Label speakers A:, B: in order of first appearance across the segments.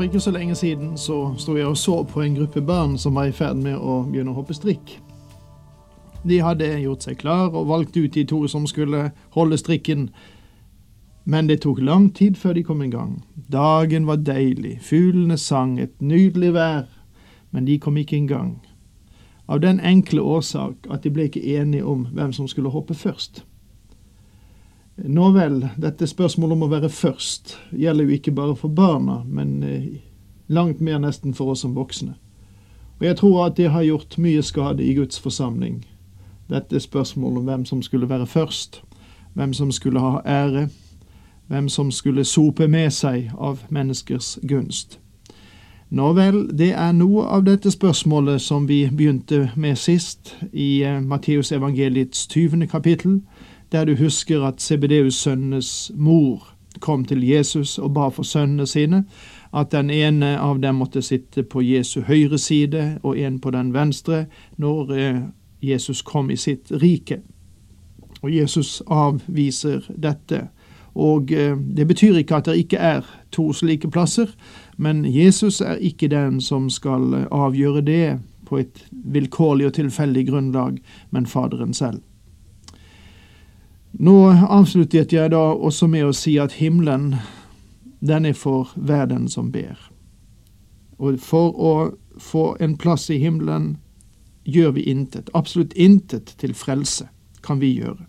A: For ikke så lenge siden så sto jeg og så på en gruppe barn som var i ferd med å begynne å hoppe strikk. De hadde gjort seg klar og valgt ut de to som skulle holde strikken, men det tok lang tid før de kom i gang. Dagen var deilig, fuglene sang, et nydelig vær, men de kom ikke i gang. Av den enkle årsak at de ble ikke enige om hvem som skulle hoppe først. Nå vel, dette spørsmålet om å være først gjelder jo ikke bare for barna, men eh, langt mer nesten for oss som voksne. Og jeg tror at det har gjort mye skade i Guds forsamling, dette spørsmålet om hvem som skulle være først, hvem som skulle ha ære, hvem som skulle sope med seg av menneskers gunst. Nå vel, det er noe av dette spørsmålet som vi begynte med sist, i Matteusevangeliets Matteus evangeliets 20. kapittel, der du husker at Sebedeus-sønnenes mor kom til Jesus og ba for sønnene sine, at den ene av dem måtte sitte på Jesu høyre side og en på den venstre når eh, Jesus kom i sitt rike. Og Jesus avviser dette. Og eh, det betyr ikke at det ikke er to slike plasser, men Jesus er ikke den som skal eh, avgjøre det på et vilkårlig og tilfeldig grunnlag, men Faderen selv. Nå avsluttet jeg da også med å si at himmelen, den er for verden som ber. Og for å få en plass i himmelen gjør vi intet, absolutt intet til frelse kan vi gjøre.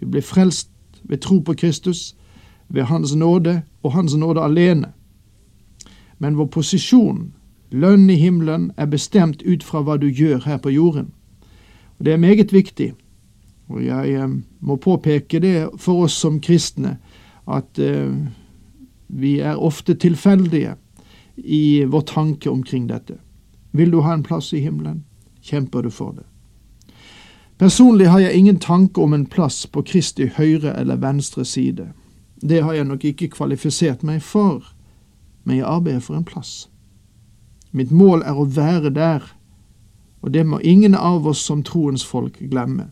A: Du blir frelst ved tro på Kristus, ved Hans nåde og Hans nåde alene. Men vår posisjon, lønn i himmelen, er bestemt ut fra hva du gjør her på jorden. Og Det er meget viktig og jeg eh, må påpeke det for oss som kristne, at eh, vi er ofte tilfeldige i vår tanke omkring dette. Vil du ha en plass i himmelen, kjemper du for det. Personlig har jeg ingen tanke om en plass på Kristi høyre eller venstre side. Det har jeg nok ikke kvalifisert meg for, men jeg arbeider for en plass. Mitt mål er å være der, og det må ingen av oss som troens folk glemme.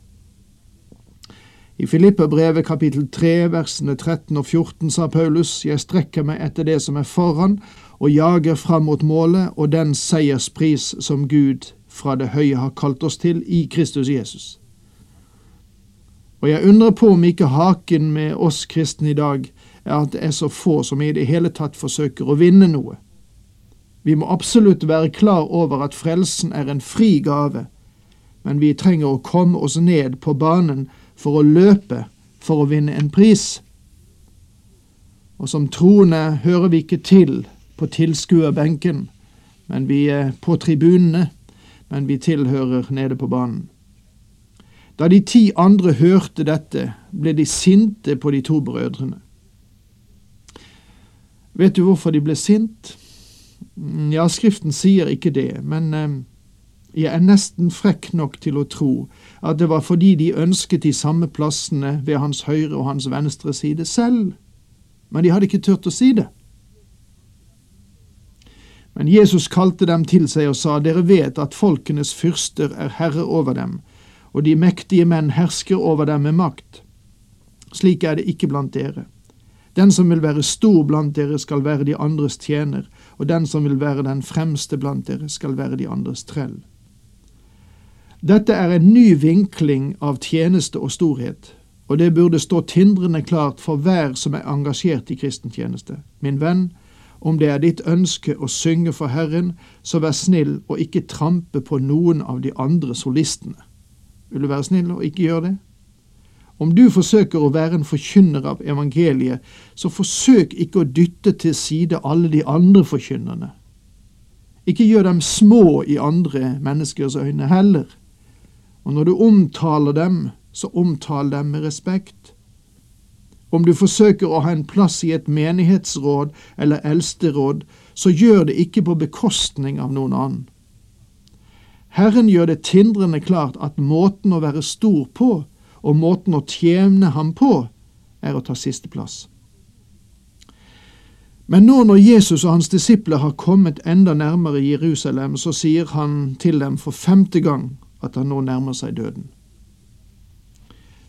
A: I Filipperbrevet kapittel 3 versene 13 og 14 sa Paulus, Jeg strekker meg etter det som er foran, og jager fram mot målet og den seierspris som Gud fra det høye har kalt oss til i Kristus Jesus. Og jeg undrer på om ikke haken med oss kristne i dag er at det er så få som i det hele tatt forsøker å vinne noe. Vi må absolutt være klar over at frelsen er en fri gave, men vi trenger å komme oss ned på banen for å løpe for å vinne en pris. Og som troende hører vi ikke til på tilskuerbenken, men vi er på tribunene, men vi tilhører nede på banen. Da de ti andre hørte dette, ble de sinte på de to brødrene. Vet du hvorfor de ble sint? Ja, Skriften sier ikke det, men eh, jeg er nesten frekk nok til å tro at det var fordi de ønsket de samme plassene ved hans høyre og hans venstre side selv, men de hadde ikke turt å si det. Men Jesus kalte dem til seg og sa, Dere vet at folkenes fyrster er herre over dem, og de mektige menn hersker over dem med makt. Slik er det ikke blant dere. Den som vil være stor blant dere, skal være de andres tjener, og den som vil være den fremste blant dere, skal være de andres trell. Dette er en ny vinkling av tjeneste og storhet, og det burde stå tindrende klart for hver som er engasjert i kristen tjeneste. Min venn, om det er ditt ønske å synge for Herren, så vær snill og ikke trampe på noen av de andre solistene. Vil du være snill og ikke gjøre det? Om du forsøker å være en forkynner av evangeliet, så forsøk ikke å dytte til side alle de andre forkynnerne. Ikke gjør dem små i andre menneskers øyne heller. Og når du omtaler dem, så omtal dem med respekt. Om du forsøker å ha en plass i et menighetsråd eller eldsteråd, så gjør det ikke på bekostning av noen annen. Herren gjør det tindrende klart at måten å være stor på, og måten å tjene ham på, er å ta sisteplass. Men nå når Jesus og hans disipler har kommet enda nærmere Jerusalem, så sier han til dem for femte gang at han nå nærmer seg døden.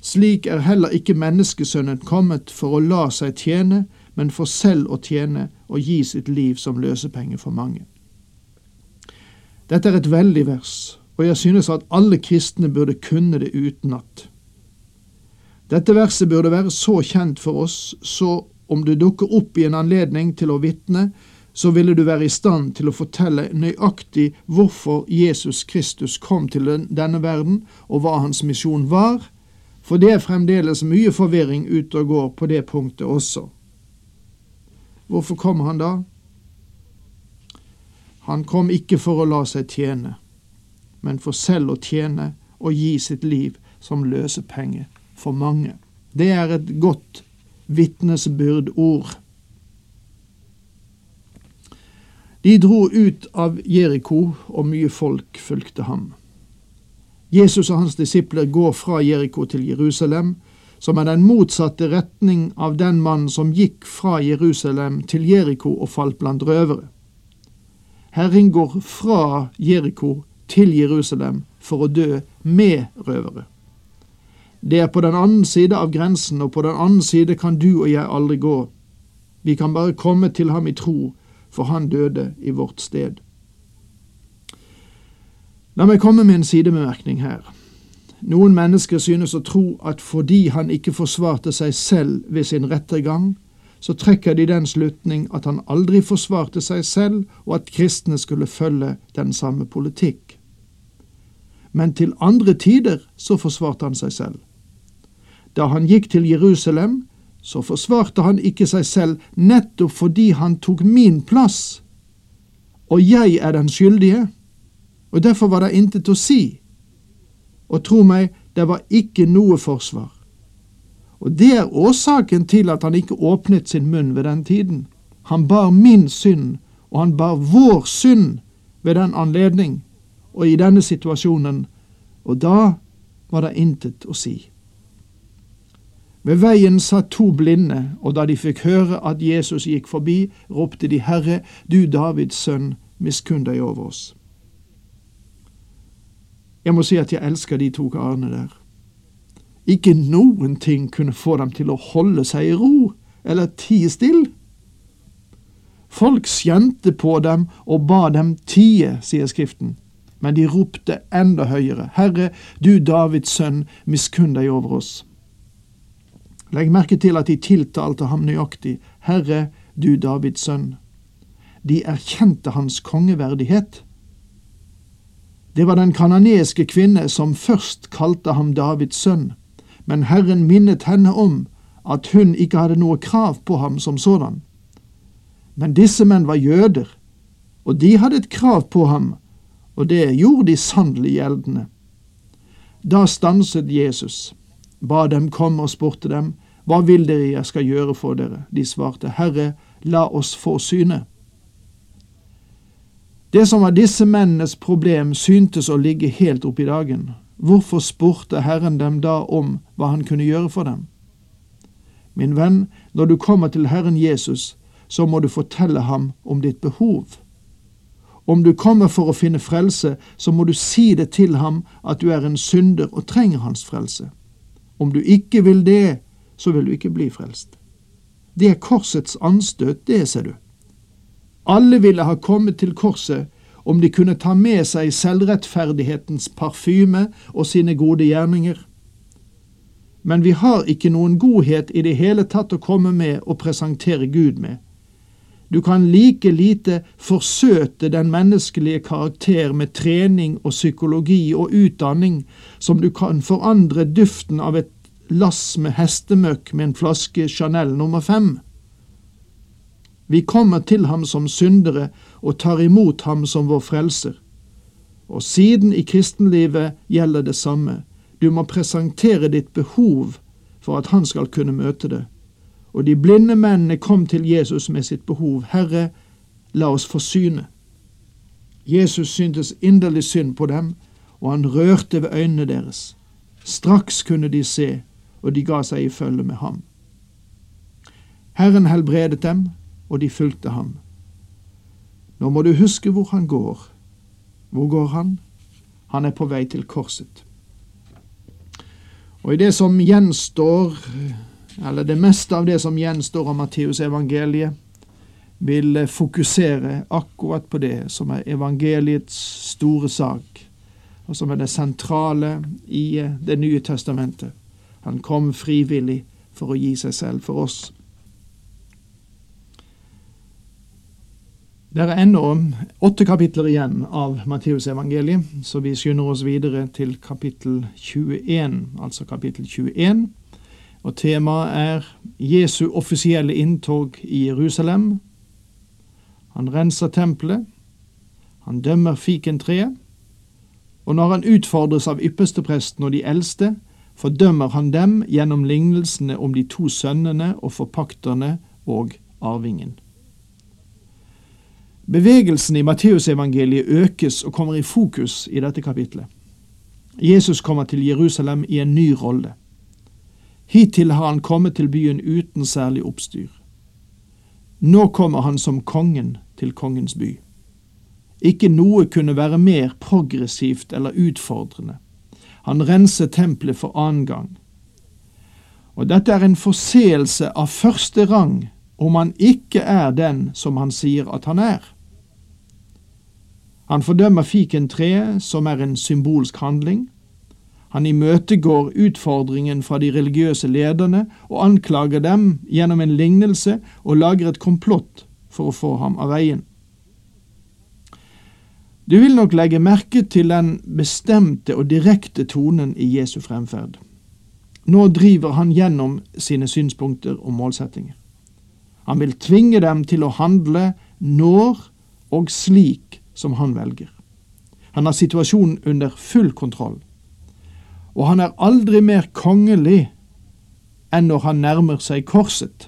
A: Slik er heller ikke menneskesønnen kommet for å la seg tjene, men for selv å tjene og gi sitt liv som løsepenge for mange. Dette er et veldig vers, og jeg synes at alle kristne burde kunne det utenat. Dette verset burde være så kjent for oss, så om det dukker opp i en anledning til å vitne, så ville du være i stand til å fortelle nøyaktig hvorfor Jesus Kristus kom til denne verden, og hva hans misjon var, for det er fremdeles mye forvirring ute og går på det punktet også. Hvorfor kom han da? Han kom ikke for å la seg tjene, men for selv å tjene og gi sitt liv som løsepenge for mange. Det er et godt vitnesbyrdord. De dro ut av Jeriko, og mye folk fulgte ham. Jesus og hans disipler går fra Jeriko til Jerusalem, som er den motsatte retning av den mannen som gikk fra Jerusalem til Jeriko og falt blant røvere. Herren går fra Jeriko til Jerusalem for å dø med røvere. Det er på den andre side av grensen, og på den andre side kan du og jeg aldri gå. Vi kan bare komme til ham i tro, for han døde i vårt sted. La meg komme med en sidebemerkning her. Noen mennesker synes å tro at fordi han ikke forsvarte seg selv ved sin rettergang, så trekker de den slutning at han aldri forsvarte seg selv, og at kristne skulle følge den samme politikk. Men til andre tider så forsvarte han seg selv. Da han gikk til Jerusalem, så forsvarte han ikke seg selv nettopp fordi han tok min plass, og jeg er den skyldige og derfor var det intet å si. Og tro meg, det var ikke noe forsvar. Og det er årsaken til at han ikke åpnet sin munn ved den tiden. Han bar min synd, og han bar vår synd ved den anledning og i denne situasjonen, og da var det intet å si. Ved veien satt to blinde, og da de fikk høre at Jesus gikk forbi, ropte de, Herre, du Davids sønn, miskunn deg over oss. Jeg må si at jeg elsker de to karene der. Ikke noen ting kunne få dem til å holde seg i ro eller tie stille. Folk skjente på dem og ba dem tie, sier Skriften, men de ropte enda høyere, Herre, du Davids sønn, miskunn deg over oss. Legg merke til at de tiltalte ham nøyaktig, Herre, du Davids sønn. De erkjente hans kongeverdighet. Det var den kananeske kvinne som først kalte ham Davids sønn, men Herren minnet henne om at hun ikke hadde noe krav på ham som sådan. Men disse menn var jøder, og de hadde et krav på ham, og det gjorde de sannelig gjeldende. Da stanset Jesus, ba dem komme og spurte dem, Hva vil dere jeg skal gjøre for dere? De svarte, Herre, la oss få syne. Det som var disse mennenes problem, syntes å ligge helt opp i dagen. Hvorfor spurte Herren dem da om hva han kunne gjøre for dem? Min venn, når du kommer til Herren Jesus, så må du fortelle ham om ditt behov. Om du kommer for å finne frelse, så må du si det til ham at du er en synder og trenger hans frelse. Om du ikke vil det, så vil du ikke bli frelst. Det er korsets anstøt, det, ser du. Alle ville ha kommet til korset om de kunne ta med seg selvrettferdighetens parfyme og sine gode gjerninger. Men vi har ikke noen godhet i det hele tatt å komme med og presentere Gud med. Du kan like lite forsøte den menneskelige karakter med trening og psykologi og utdanning som du kan forandre duften av et lass med hestemøkk med en flaske Chanel nummer fem. Vi kommer til ham som syndere og tar imot ham som vår frelser. Og siden i kristenlivet gjelder det samme. Du må presentere ditt behov for at han skal kunne møte det. Og de blinde mennene kom til Jesus med sitt behov. Herre, la oss få syne. Jesus syntes inderlig synd på dem, og han rørte ved øynene deres. Straks kunne de se, og de ga seg i følge med ham. Herren helbredet dem, og de fulgte ham. Nå må du huske hvor han går. Hvor går han? Han er på vei til korset. Og i det som gjenstår, eller det meste av det som gjenstår av Matteusevangeliet, vil fokusere akkurat på det som er evangeliets store sak, og som er det sentrale i Det nye testamentet. Han kom frivillig for å gi seg selv for oss. Det er ennå åtte kapitler igjen av Matteusevangeliet, så vi skynder oss videre til kapittel 21, altså kapittel 21. Og temaet er Jesu offisielle inntog i Jerusalem. Han renser tempelet, han dømmer fikentreet, og når han utfordres av ypperstepresten og de eldste, fordømmer han dem gjennom lignelsene om de to sønnene og forpakterne og arvingen. Bevegelsen i Matteusevangeliet økes og kommer i fokus i dette kapitlet. Jesus kommer til Jerusalem i en ny rolle. Hittil har han kommet til byen uten særlig oppstyr. Nå kommer han som kongen til kongens by. Ikke noe kunne være mer progressivt eller utfordrende. Han renser tempelet for annen gang. Og dette er en forseelse av første rang om han ikke er den som han sier at han er. Han fordømmer fikentreet, som er en symbolsk handling. Han imøtegår utfordringen fra de religiøse lederne og anklager dem gjennom en lignelse og lager et komplott for å få ham av veien. Du vil nok legge merke til den bestemte og direkte tonen i Jesu fremferd. Nå driver han gjennom sine synspunkter og målsettinger. Han vil tvinge dem til å handle når og slik som han velger. Han har situasjonen under full kontroll, og han er aldri mer kongelig enn når han nærmer seg korset.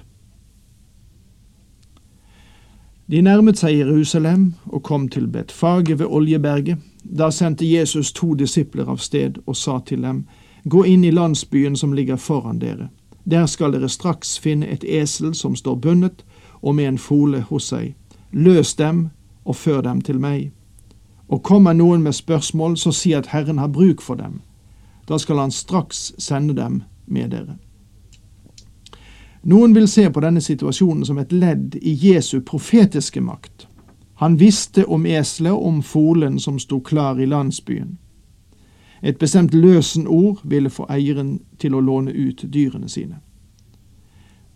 A: De nærmet seg Jerusalem og kom til Betfage ved Oljeberget. Da sendte Jesus to disipler av sted og sa til dem, Gå inn i landsbyen som ligger foran dere. Der skal dere straks finne et esel som står bundet, og med en fole hos seg. Løs dem og før dem til meg. Og kommer noen med spørsmål, så si at Herren har bruk for dem. Da skal han straks sende dem med dere. Noen vil se på denne situasjonen som et ledd i Jesu profetiske makt. Han visste om eselet og om folen som sto klar i landsbyen. Et bestemt løsenord ville få eieren til å låne ut dyrene sine.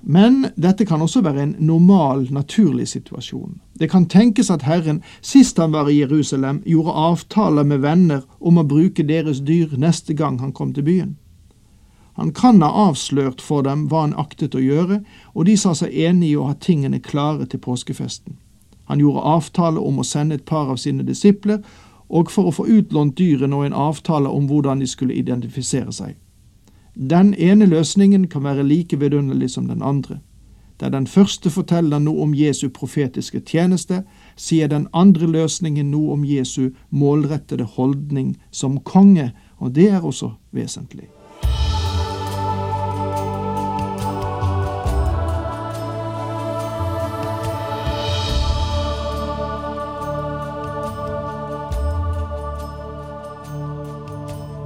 A: Men dette kan også være en normal, naturlig situasjon. Det kan tenkes at Herren, sist han var i Jerusalem, gjorde avtaler med venner om å bruke deres dyr neste gang han kom til byen. Han kan ha avslørt for dem hva han aktet å gjøre, og de sa seg enig i å ha tingene klare til påskefesten. Han gjorde avtale om å sende et par av sine disipler, og for å få utlånt dyrene og en avtale om hvordan de skulle identifisere seg. Den ene løsningen kan være like vidunderlig som den andre. Der den første forteller noe om Jesu profetiske tjeneste, sier den andre løsningen noe om Jesu målrettede holdning som konge, og det er også vesentlig.